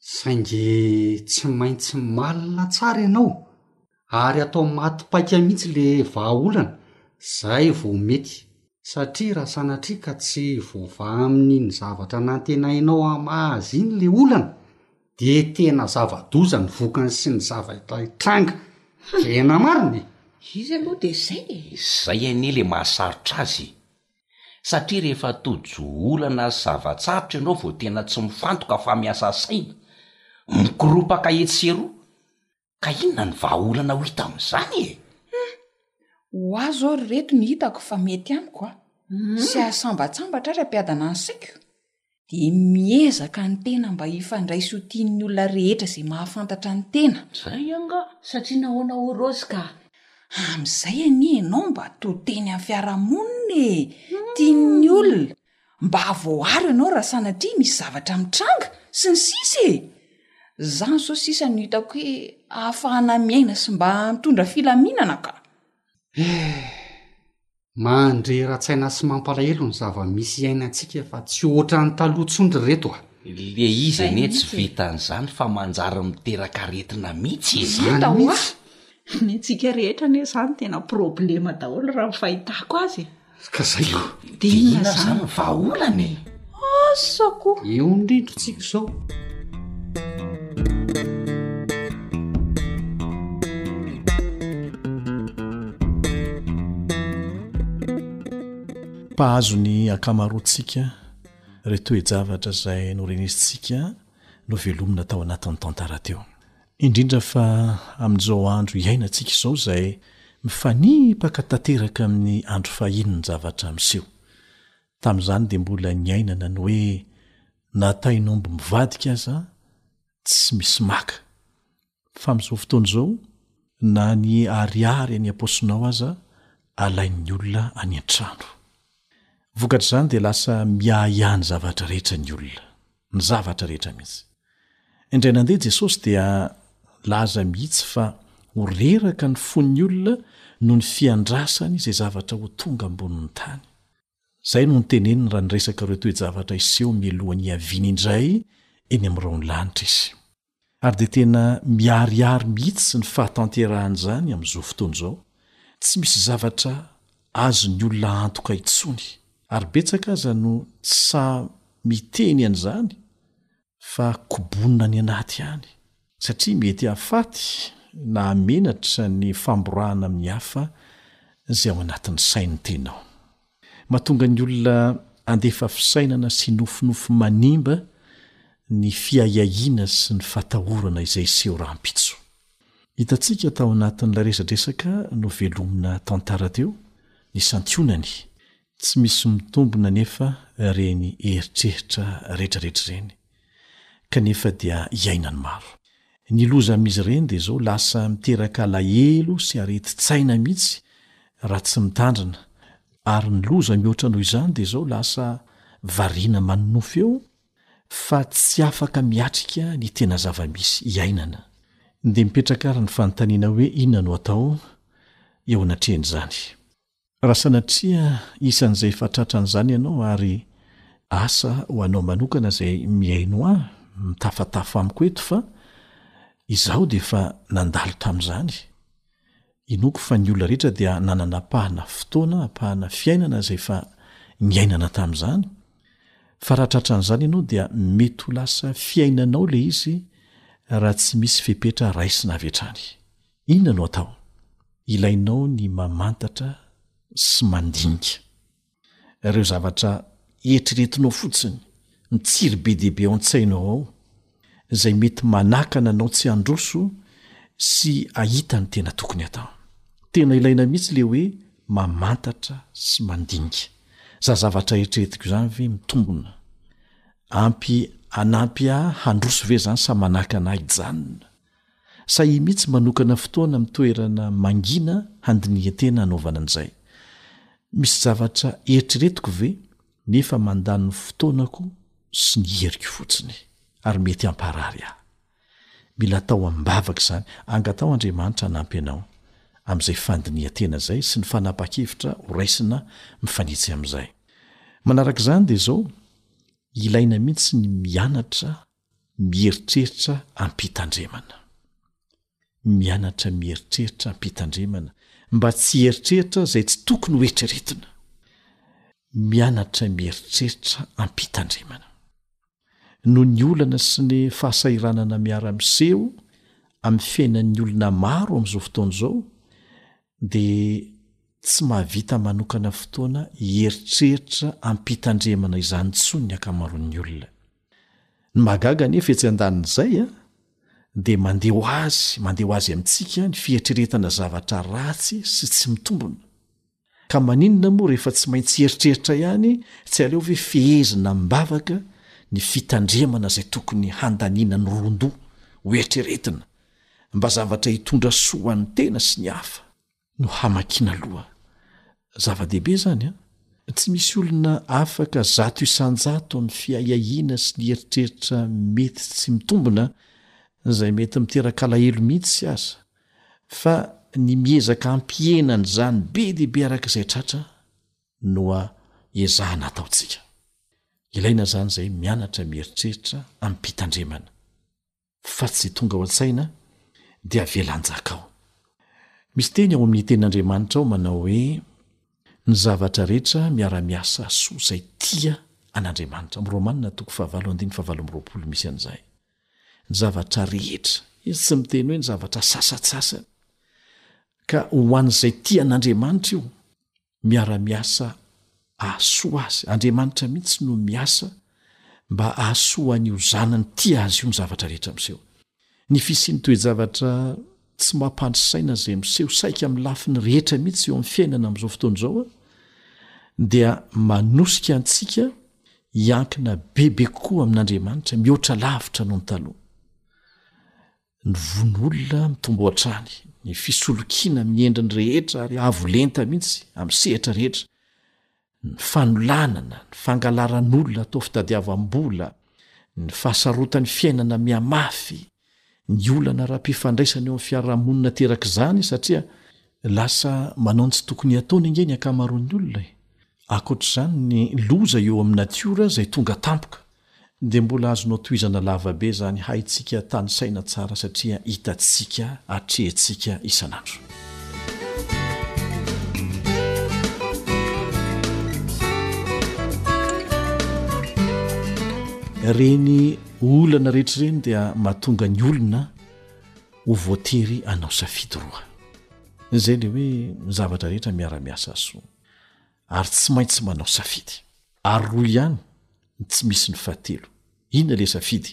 Saingy tsy maintsy malina tsara ianao ary atao maty paika mihitsy le vahaolana zay vo mety satria raha sanatria ka tsy voavaha amin iny zavatra nantenainao hamaha azy iny le olana de tena zava-doza ny vokany sy ny zavatra hitranga tena marina e! Izy aloha dia izay e! Izay anie le mahasarotra azy e! Satria rehefa tojo olana sy zava-tsarotra ianao vao tena tsy mifantoka fa miasa saina, mikoropaka etsy sy eroa, Ka inona ny vahaolana ho hita amin'izany e? Hum! Ho ahy izao ry reto ny hitako fa mety amiko a! Tsy hahasambatsambatra ary hampiadana ny saiko dia miezaka ny tena mba hifandray sy ho tian'ny olona rehetra izay mahafantatra ny tena. Izay angaha! Satria nahoana hoy Rose ka? Amin'izay anie ianao mba to teny amin'ny fiarahamonina e! Tian'ny olona Mba voaro ianao raha sanatria misy zavatra mitranga, sy ny sisa e! Izany izao sisa no hitako hoe ahafahana miaina sy mba mitondra filaminana ka! Eh! Mandrera-tsaina sy mampalahelo ny zava-misy iainantsika fa tsy ohatran'ny taloha intsony ry reto a! Le izy anie tsy vita an'izany fa manjary miteraka aretina mihitsy e! Izany mihitsy! Ny antsika rehetra anie izany tena problema daholo raha ny fahitako azy e! ka zay o de inona zany ny vahaolana e asa ko eo ny rindrintsika zao mpahazo ny ankamaroantsika re toe-javatra izay norenesintsika novelomina tao anatin'ny tantara teo indrindra fa amin'izao andro iainantsika izao izay mifanipaka tanteraka amin'ny andro fahiny ny zavatra miseho. Tamin'izany dia mbola niainana ny hoe na tain'omby mivadika aza tsy misy maka. Fa amin'izao fotoana izao, na ny ariary any am-paosinao aza alain'ny olona any an-trano. Vokatr'izany dia lasa miahiahy ny zavatra rehetra ny olona. ny zavatra rehetra mihitsy. Indray nandeha Jesosy dia laza mihitsy fa ho reraka ny fon'ny olona noho ny fiandrasany izay zavatra ho tonga ambonin'ny tany. Izay no noteneniny raha niresaka ireo toe-javatra hiseho mialohan'ny hiaviany indray eny amin'ny rahon'ny lanitra izy. Ary dia tena miharihary mihitsy ny fahatanterahan'izany amin'izao fotoana izao, tsy misy zavatra azon'ny olona antoka intsony, ary betsaka aza no tsy sahy miteny an'izany fa kobonina any anaty any, satria mety hahafaty na hahamenatra ny famborahana amin'ny hafa izay ao anatin'ny sain'ny tenao. Mahatonga ny olona handefa fisainana sy nofinofy manimba ny fiahiahiana sy ny fatahorana izay hiseho rahampitso. Hitantsika tao anatin'ilay resadresaka novelomina tantara teo ny santionany tsy misy mitombina anefa ireny eritreritra retraretra ireny. kanefa dia iainan'ny maro. Ny loza amin'izy ireny dia izao, lasa miteraka alahelo sy aretin-tsaina mihitsy raha tsy mitandrina, ary ny loza mihoatra noho izany dia izao, lasa variana manonofy eo fa tsy afaka miatrika ny tena zava-misy iainana. Dia mipetraka ary ny fanontaniana hoe inona no atao eo anatrehan'izany. Raha sanatria isan'izay efa tratran'izany ianao ary asa ho anao manokana izay mihaino ahy, mitafatafa amiko eto fa izaho dia efa nandalo tamin'izany. Inoako fa ny olona rehetra dia nanana ampahana fotoana, ampahana fiainana izay efa niainana tamin'izany, fa raha tratran'izany ianao dia mety ho lasa fiainanao ilay izy raha tsy misy fepetra raisina avy hatrany. Inona no atao? Ilainao ny mamantatra sy mandinika. Ireo zavatra eritreretinao fotsiny, mitsiry be dia be ao an-tsainao ao, izay mety manakana anao tsy handroso sy hahita ny tena tokony hatao. Tena ilaina mihitsy ilay hoe mamantatra sy mandinika. Izany zavatra eritreretiko izany ve mitombina? Ampy hanampy ahy handroso ve izany sa manakana ahy hijanona? Sahia mihitsy manokana fotoana amin'ny toerana mangina handinihan-tena hanaovana an'izay. Misy zavatra eritreretiko ve nefa mandany ny fotoanako sy ny heriko fotsiny, ary mety hamparary ahy? Mila atao amim-bavaka izany, angataho Andriamanitra hanampy anao amin'izay fandinihan-tena izay sy ny fanapahan-kevitra horaisina mifanitsy amin'izay. Manaraka izany dia izao, ilaina mihitsy ny mianatra Mieritreritra am-pitandremana. Mianatra mieritreritra am-pitandremana mba tsy hieritreritra izay tsy tokony hoeritreretina. Mianatra mieritreritra am-pitandremana. Noho ny olana sy ny fahasahiranana miara-miseho amin'ny fiainan'ny olona maro amin'izao fotoana izao, dia tsy mahavita manokana fotoana hieritreritra am-pitandremana izany intsony ny ankamaroan'ny olona. Ny mahagaga anefa etsy an-danin'izay dia mandeha ho azy, mandeha ho azy amintsika ny fieritreretana zavatra ratsy sy tsy mitombina. Ka maninona moa rehefa tsy maintsy hieritreritra ihany tsy aleo ve fehezina am-bavaka ny fitandremana izay tokony handaniana ny ron-doha ho eritreretina mba zavatra hitondra soa ho an'ny tena sy ny hafa? no hamakiana aloha. Zava-dehibe izany an! Tsy misy olona afaka zato isan-jato amin'ny fiahiahiana sy ny eritreritra mety tsy mitombina, izay mety miteraka alahelo mihitsy aza, fa ny miezaka hampihena an'izany be dia be araka izay tratra no ezahana ataontsika. Ilaina izany izay mianatra mieritreritra amim-pitandremana. fa tsy izay tonga ao an-tsaina dia avela hanjaka ao. Misy teny ao amin'ny Tenin'Andriamanitra ao manao hoe, Ny zavatra rehetra miara-miasa hahasoa izay tia an'Andriamanitra. Amin'ny Romana toko fahavalo andininy fahavalo amby roapolo misy an'izay. Ny zavatra rehetra. Izy tsy miteny hoe ny zavatra sasatsasany. Ka ho an'izay tia an'Andriamanitra io. miara-miasa ahasoa azy. Andriamanitra mihitsy no miasa mba ahasoa an'io zanany tia azy io ny zavatra rehetra miseho. Ny fisian'ny toe-javatra tsy mampandry saina izay miseho saika amin'ny lafiny rehetra mihitsy eo amin'ny fiainana amin'izao fotoana izao dia manosika antsika hiankina bebe kokoa amin'Andriamanitra mihoatra lavitra noho ny taloha. Ny vono olona mitombo hatrany, ny fisolokiana amin'ny endriny rehetra ary avo lenta mihitsy amin'ny sehatra rehetra, ny fanolanana, ny fangalaran'olona atao fitadiavam-bola, ny fahasarotan'ny fiainana mihamafy, ny olana ara-pifandraisana eo amin'ny fiarahamonina aterak'izany satria lasa manao ny tsy tokony hataony ange ny ankamaroan'ny olona e! Ankoatra izany, ny loza eo amin'ny natiora izay tonga tampoka dia mbola azonao tohizana lava be izany haintsika tanisaina tsara satria hitantsika, atrehintsika isan'andro. Ireny olana rehetra ireny dia mahatonga ny olona ho voatery hanao safidy roa. Izay ilay hoe ny zavatra rehetra miara-miasa soa. ary tsy maintsy manao safidy ary roa ihany ny tsy misy ny fahatelo inona ilay safidy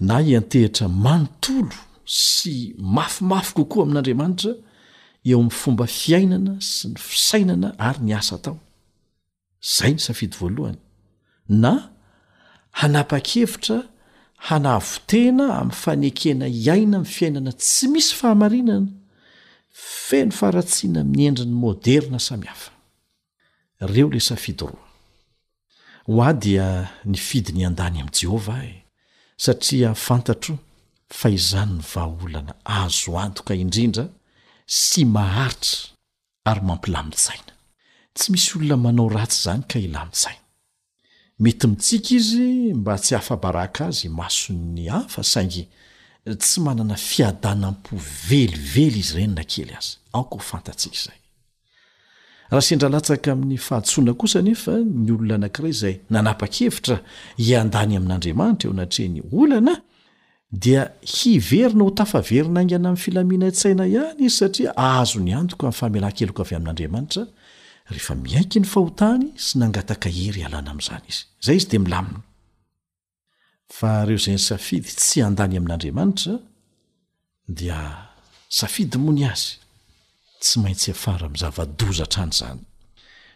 na iantehitra manontolo sy mafimafy kokoa amin'andriamanitra eo amin'ny fomba fiainana sy ny fisainana ary ny asa atao izay ny safidy voalohany na hanapa-kevitra hanavo-tena amin'ny fanekena hiaina amin'ny fiainana tsy misy fahamarinana, feno faharatsiana amin'ny endriny moderna samihafa. Reo le safidy roa. Ho ahy dia nifidy ny handany amin'i Jehovah aho e, satria fantatro fa izany ny vahaolana azo antoka indrindra sy maharitra ary mampilamin-tsaina. Tsy misy olona manao ratsy izany ka hilamin-tsaina. Mety mitsiky izy mba tsy hahafabaraka azy imason'ny hafa, saingy tsy manana fiadanam-po velively izy ireny na kely aza. Aoka ho fantatsika izay. Raha sendra latsaka amin'ny fahadisoana kosa anefa ny olona anankiray izay nanapa-kevitra hiandany amin'Andriamanitra eo anatrehan'ny olana, Dia hiverina ho tafaverina haingana amin'ny filaminan-tsaina ihany izy satria azo ny antoka ny famelan-keloka avy amin'Andriamanitra rehefa miaiky ny fahotany sy nangataka hery hialana amin'izany izy. Izay izy dia milamina. Fa ireo izay nisafidy tsy handany amin'Andriamanitra dia safidy moa ny azy. Tsy maintsy hiafara amin'ny zava-doza hatrany izany.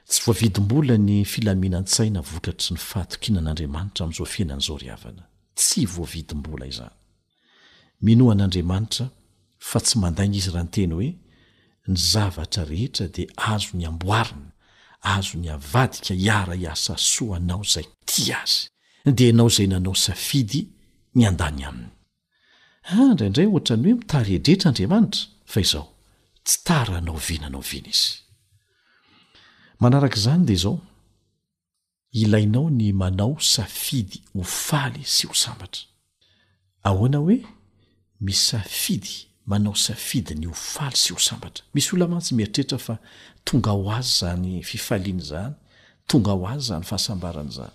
Tsy voavidim-bola ny filaminan-tsaina vokatry ny fahatokiana an'Andriamanitra amin'izao fiainana izao ry havana. Tsy voavidim-bola izany. Minoa an'Andriamanitra fa tsy mandainga Izy raha niteny hoe, Ny zavatra rehetra dia azony amboarina, azony avadika hiara-hiasa soa anao izay tia Azy, dia ianao izay nanao safidy ny handany Aminy. Ha, indraindray hoatran'ny hoe mitaredretra Andriamanitra, fa izao, tsy tara hanao vina hanao vina Izy. Manaraka izany dia izao, ilainao ny manao safidy ho faly sy ho sambatra. Ahoana hoe misafidy, manao safidy ny ho faly sy ho sambatra? Misy olona mantsy mieritreritra fa tonga ho azy izany fifaliana izany, tonga ho azy izany fahasambarana izany.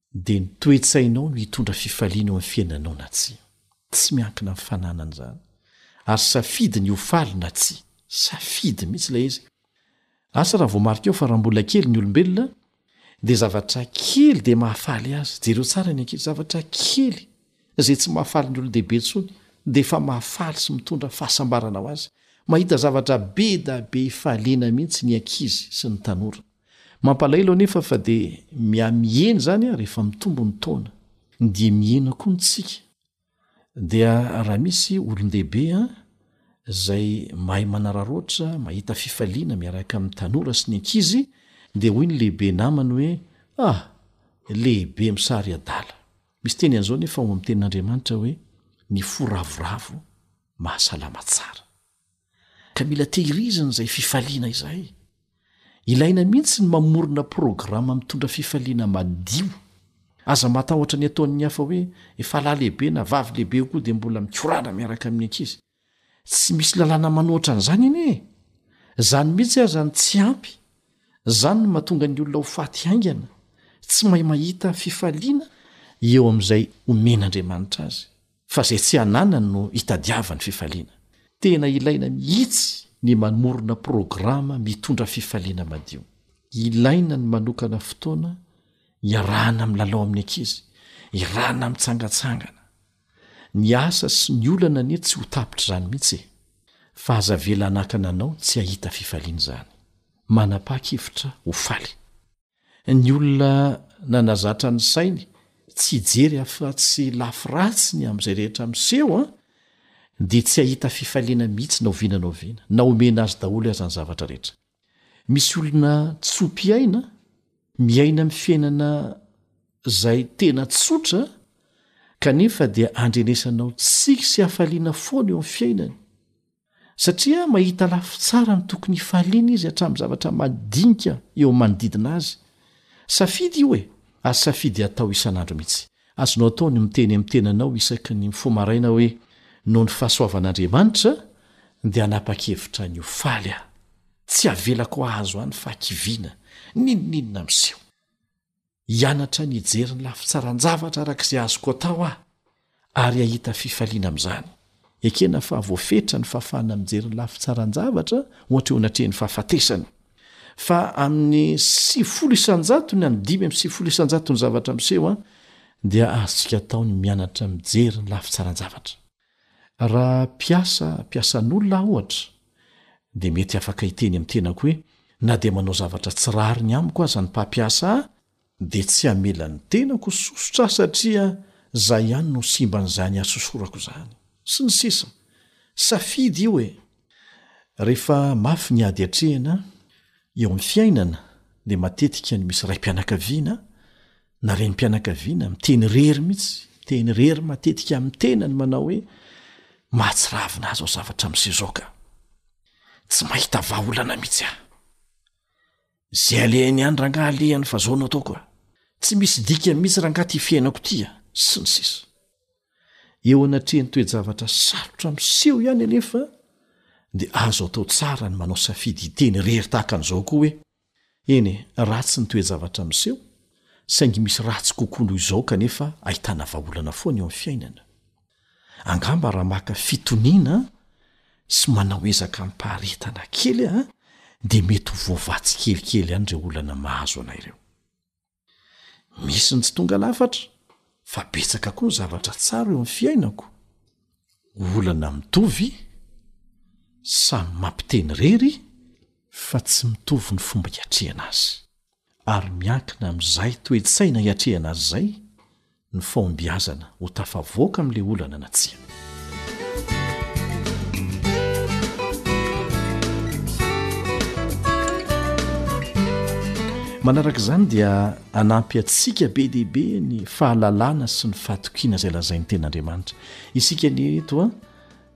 dia ny toe-tsainao no hitondra fifaliana eo amin'ny fiainanao na tsia. Tsy miankina amin'ny fananana izany, ary safidy ny ho faly na tsia. Safidy mihitsy ilay izy. Asa raha voamarika eo fa raha mbola kely ny olombelona, dia zavatra kely dia mahafaly azy. Jereo tsara ny ankizy, zavatra kely izay tsy mahafaly ny olon-dehibe intsony dia efa mahafaly sy mitondra fahasambarana ho azy. Mahita zavatra be da be ifaliana mihitsy ny ankizy sy ny tanora. Mampalaelo anefa fa dia mihamihena izany rehefa mitombo ny taona. Ny dia mihena koa ny tsiky. Dia raha misy olon-dehibe izay mahay manararaotra, mahita fifaliana miaraka amin'ny tanora sy ny ankizy, dia hoy ny lehibe namany hoe, Ah! Lehibe misary adala. Misy teny an'izao anefa ao amin'ny Tenin'Andriamanitra hoe, Ny fo ravoravo mahasalama tsara. ka mila tehirizina izay fifaliana izay. Ilaina mihitsy ny mamorona programa mitondra fifaliana madio. Aza matahotra ny ataon'ny hafa hoe efa lahy lehibe na vavy lehibe eo koa dia mbola mikorana miaraka amin'ny ankizy. Tsy misy lalàna manoatra an'izany anie e! Izany mihitsy aza ny tsy ampy, izany no mahatonga ny olona ho faty haingana, tsy mahay mahita fifaliana eo amin'izay omen'Andriamanitra azy. fa izay tsy ananany no itadiavany fifaliana. Tena ilaina mihitsy ny manorina programa mitondra fifaliana madio. Ilaina ny manokana fotoana iarahana milalao amin'ny ankizy, iarahana mitsangatsangana. Ny asa sy ny olana anie tsy ho tapitr'izany mihitsy e! Fa aza avela hanakana anao tsy hahita fifaliana izany. Manapa-kevitra ho faly. Ny olona nanazatra ny sainy tsy hijery afa-tsy lafiratsiny amin'izay rehetra miseho dia tsy hahita fifaliana mihitsy na oviana na oviana, na omena azy daholo aza ny zavatra rehetra. Misy olona tso-piaina miaina amin'ny fiainana izay tena tsotra kanefa dia andrenesanao tsiky sy hafaliana foana eo amin'ny fiainany. satria mahita lafy tsara ny tokony hifaliana izy hatramin'ny zavatra madinika eo amin'ny manodidina azy. Safidy io e, ary safidy atao isan'andro mihitsy. Azonao atao ny miteny amin'ny tenanao isaky ny mifoha maraina hoe, Noho ny fahasoavan'Andriamanitra, dia hanapa-kevitra ny ho faly aho. Tsy havelako hahazo ahy ny fahakiviana, n'inon'inona miseho. Hianatra ny hijery ny lafitsaran-javatra araka izay azoko atao aho, ary hahita fifaliana amin'izany. Ekena fa voafetra ny fahafahana mijery ny lafitsaran-javatra ohatra eo anatrehan'ny fahafatesana. Fa amin'ny sivifolo isan-jatony na ny dimy amin'ny sivifolo isan-jaton'ny zavatra miseho dia azontsika atao ny mianatra mijery ny lafitsaran-javatra. Raha mpiasa mpiasan'olona aho ohatra, dia mety afaka hiteny amin'ny tenako hoe, Na dia manao zavatra tsy rariny amiko aza ny mpampiasa ahy, dia tsy hamela ny tenako ho sosotra aho satria izaho ihany no simba an'izany hasosorako izany. Sy ny sisa Safidy io e! Rehefa mafy ny ady atrehina eo amin'ny fiainana, dia matetika ny misy raim-pianakaviana, na renim-pianakaviana miteny irery mihitsy, miteny irery matetika amin'ny tenany manao hoe mahatsiravina ahy zao zavatra miseho zao ka. Tsy mahita vahaolana mihitsy aho. Izay alehany ihany rangaha alehany fa zao no ataoko a. Tsy misy dika mihitsy rangaha ty fiainako ty a, sy ny sisa. Eo anatrehan'ny toe-javatra sarotra miseho ihany anefa dia azo atao tsara ny manao safidy hiteny irery tahaka an'izao koa hoe. Eny e, ratsy ny toe-javatra miseho, saingy misy ratsy kokoa noho izao kanefa ahitana vahaolana foana eo amin'ny fiainana. Angamba raha maka fitoniana sy manao ezaka amim-paharetana kely aho, dia mety ho voavaha tsikelikely ihany ireo olana mahazo anay ireo. Misy ny tsy tonga lafatra fa betsaka koa ny zavatra tsara eo amin'ny fiainako. Olana mitovy, samy mampiteny irery fa tsy mitovy ny fomba iatrehana azy. Ary miankina amin'izay toe-tsaina iatrehana azy izay, ny fahombiazana ho tafavoaka amin'ilay olana na tsia. Manaraka izany dia anampy antsika be dia be ny fahalalana sy ny fahatokiana izay lazain'ny tenin'Andriamanitra. Isika anie eto a,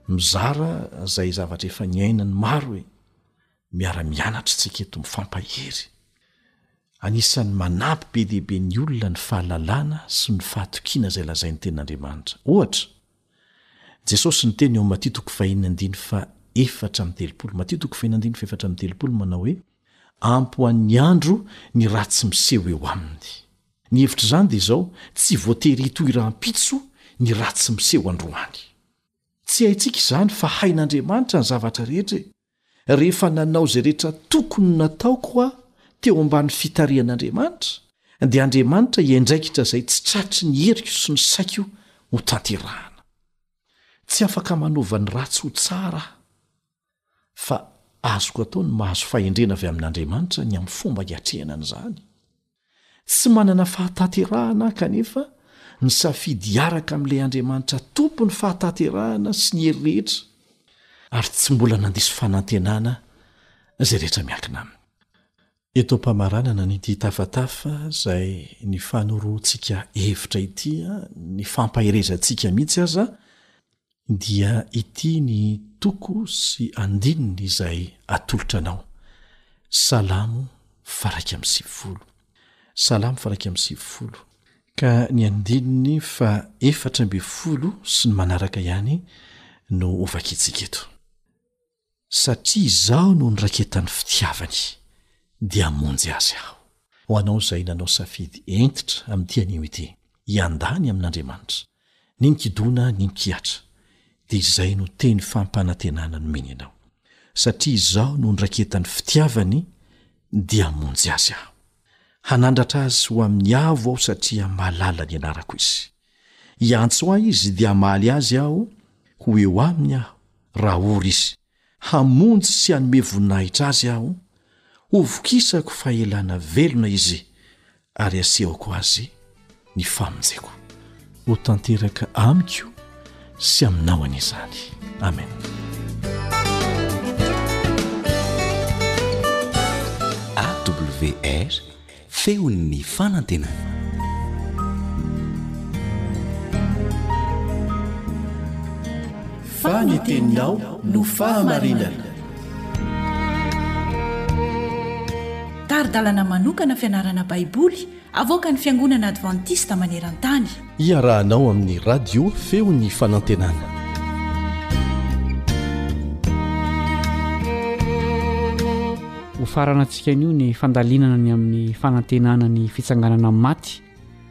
mizara izay zavatra efa niainan'ny maro e, miara-mianatra isika eto mifampahery. Anisan'ny manampy be dia be ny olona ny fahalalana sy ny fahatokiana izay lazain'ny Tenin'Andriamanitra. Ohatra, Jesosy niteny ao Matia toko fahiny andiny fa efatra amby telopolo, Matia toko fahiny andiny fa efatra amby telopolo, manao hoe, Ampy ho an'ny andro ny ratsy miseho eo aminy. Ny hevitr'izany dia izao, tsy voatery hitohy rahampitso ny ratsy miseho androany. Tsy haintsika izany fa hain'Andriamanitra ny zavatra rehetra e! Rehefa nanao izay rehetra tokony nataoko aho teo ambany fitarihan'Andriamanitra, dia Andriamanitra hiandraikitra izay tsy tratry ny heriko sy ny saiko hotanterahana. Tsy afaka manova ny ratsy ho tsara aho, fa azoko atao ny mahazo fahendrena avy amin'Andriamanitra ny amin'ny fomba hiatrehana an'izany. Tsy manana fahataterahana aho kanefa nisafidy hiaraka amin'ilay Andriamanitra tompon'ny fahataterahana sy ny hery rehetra, ary tsy mbola nandiso fanantenana izay rehetra miankina aminy. Eto am-pamaranana an'ity tafatafa izay nifanoroantsika hevitra ity, nifampaherezantsika mihitsy aza dia ity ny toko sy andininy izay atolotra anao. Salamo faraika amby sivifolo. Salamo faraika amby sivifolo. Ka ny andininy fa efatra ambin'ny folo sy ny manaraka ihany no hovakintsika eto. Satria Izaho no niraketan'ny fitiavany, dia hamonjy azy Aho. Ho anao izay nanao safidy hentitra amin'ity anio ity, hiandà ny amin'Andriamanitra, ny mikidona, ny mikihatra, dia izay no teny fampanantenana nomeny anao, Satria Izaho no niraketan'ny fitiavany, dia hamonjy azy Aho. Hanandratra azy ho amin'ny avo Aho satria mahalala ny anarako izy. Hiantso ahy izy dia hamaly azy aho, ho eo aminy aho, raha ory izy. Hamonjy sy hanome voninahitra azy aho, hovokisako fa elana velona izy, ary hasehoko azy ny famonjeko. Ho tanteraka amiko sy aminao anie izany. Amena. Feon'ny fanantenana. Fa ny teninao no fahamarinana. Tari-dalana manokana fianarana Baiboly avoakan'ny Fiangonana Advantista maneran-tany. Iarahanao amin'ny Radio Feon'ny Fanantenana. Hofarana antsika anio ny fandalinana ny amin'ny fanantenana ny fitsanganana amin'ny maty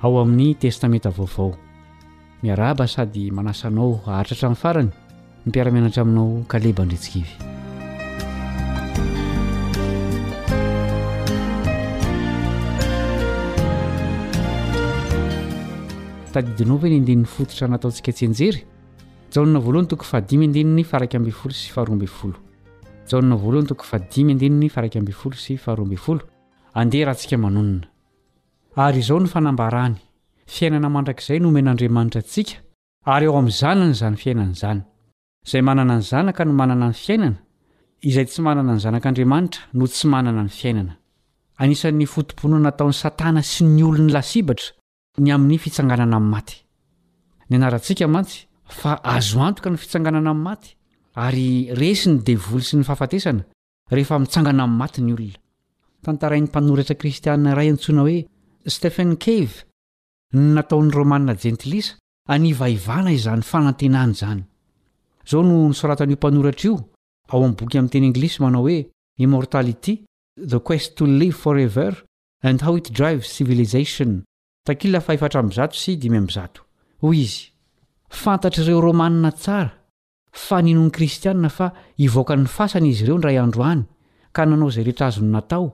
ao amin'ny Testamenta Vaovao. Miarahaba sady manasa anao haharitra hatramin'ny farany Ny mpiara-mianatra aminao Kaleba Andritsikivy. Tadidinao ve ny andininy fototra nataontsika tsianjery? Jaona voalohany toko fahadimy andininy faraika ambin'ny folo sy faharoa ambin'ny folo. Jaona voalohany toko fahadimy andininy faraika ambin'ny folo sy faharoa ambin'ny folo. Andeha ratsika manonona. Ary izao no fanambarany, fiainana mandrakizay no omen'Andriamanitra antsika, Ary ao amin'ny zanany izany fiainana izany. Izay manana ny Zanaka no manana ny fiainana, izay tsy manana ny Zanak'Andriamanitra no tsy manana ny fiainana. Anisan'ny foto-bonoana nataon'i Satana sy ny olony lasibatra ny amin'ny fitsanganana amin'ny maty. Nianarantsika mantsy fa azo antoka ny fitsanganana amin'ny maty, ary resy ny devoly sy ny fahafatesana rehefa mitsangana amin'ny maty ny olona. Tantarain'ny mpanoratra kristiana iray antsoina hoe Stephen Cave ny nataon'ny Romana Jentilisa hanivaivana izany fanantenana izany. Izao no nosoratan'io mpanoratra io ao amin'ny boky amin'ny teny anglisy manao hoe Immortality, The Quest to Live Forever and How It Drives Civilization, takila fahefatra amby zato sy dimy amby zato. Hoy izy, Fantatr'ireo Romana tsara fa ninoan'ny Kristiana fa hivoaka ny fasana izy ireo indray andro any ka nanao izay rehetra azony natao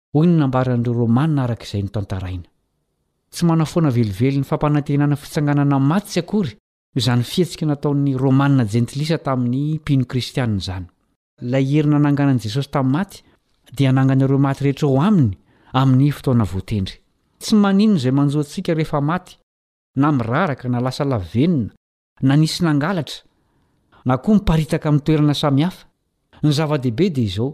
hoy ny nambaran'ireo Romana araka izay notantaraina. Tsy manafoana velively ny fampanantenana fitsanganana maty tsy akory izany fihetsika nataon'ny Romana jentilisa tamin'ny mpino kristiana izany. Ilay hery nananganan'i Jesosy tamin'ny maty dia hanangana ireo maty rehetra ao aminy amin'ny fotoana voatendry. Tsy maninona izay manjo antsika rehefa maty, na miraraka, na lasa lavenona, na nisy nangalatra, na koa miparitaka amin'ny toerana samihafa. Ny zava-dehibe dia izao,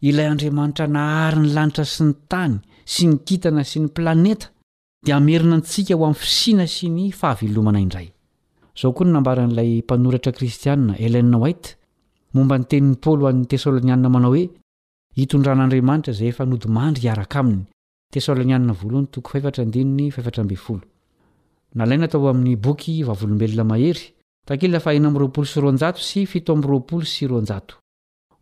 ilay Andriamanitra nahary ny lanitra sy ny tany sy ny kintana sy ny planeta, dia hamerina antsika ho amin'ny fisiana sy ny fahavelomana indray. Izao koa no nambaran'ilay mpanoratra kristiana Ellen White momba ny tenin'i Paoly ho an'ny Tesalonianina manao hoe, Hitondran'Andriamanitra izay efa nodimandry hiaraka aminy. Tesalonianina Voalohany toko fahefatra andininy fahefatra ambin'ny folo. Nalaina tao amin'ny boky Vavolombelona Mahery, takila fahenina amby roapolo sy roanjato sy fito amby roapolo sy roanjato.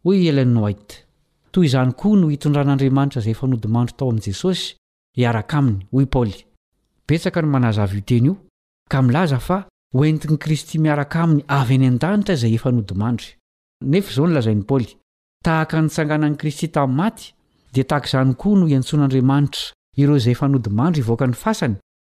Hoy i Ellen White, Toy izany koa no itondran'Andriamanitra izay efa nodimandry tao amin'i Jesosy hiaraka aminy. Hoy Paoly, Betsaka no manazava io teny io, ka milaza fa hoentin'i Kristy miaraka aminy avy any an-danitra izay efa nodimandry. Nefa izao no lazain'i Paoly, Tahaka ny nitsanganan'i Kristy tamin'ny maty, dia tahaka izany koa no iantsoan'Andriamanitra ireo izay efa nodimandry hivoaka ny fasany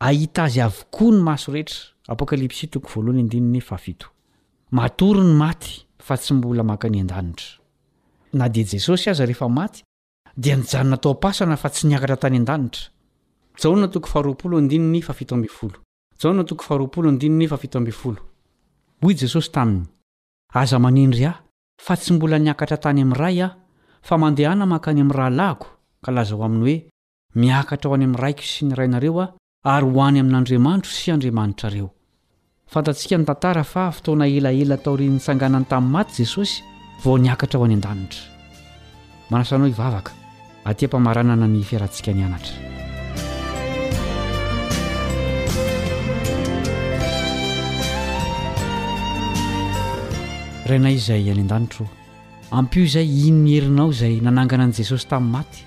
Hahita azy avokoa ny maso rehetra. Apokalypsy toko voalohany andininy fahafito. Matory ny maty fa tsy mbola mankany an-danitra. Na dia Jesosy aza rehefa maty dia nijanona tao am-pasana fa tsy niakatra tany an-danitra. Jaona toko faharoapolo andininy fahafito ambin'ny folo. Jaona toko faharoapolo andininy fahafito ambin'ny folo. Hoy Jesosy taminy, Aza manendry Ahy, fa tsy mbola niakatra tany amin'ny Ray Aho, fa mandehana mankany amin'ny Rahalahiko, ka lazao aminy hoe, Miakatra ho any amin'ny Raiko sy ny Rainareo Aho ary ho any amin'Andriamandro sy Andriamanitrareo. Fantatsika ny tantara fa fotoana elaela taorian'ny nitsanganany tamin'ny maty Jesosy vao niakatra ho any an-danitra. Manasa anao hivavaka, aty am-pamaranana ny fiarantsika nianatra. Rainay izay any an-danitra ô, ampio izay iny ny herinao izay nanangana an'i Jesosy tamin'ny maty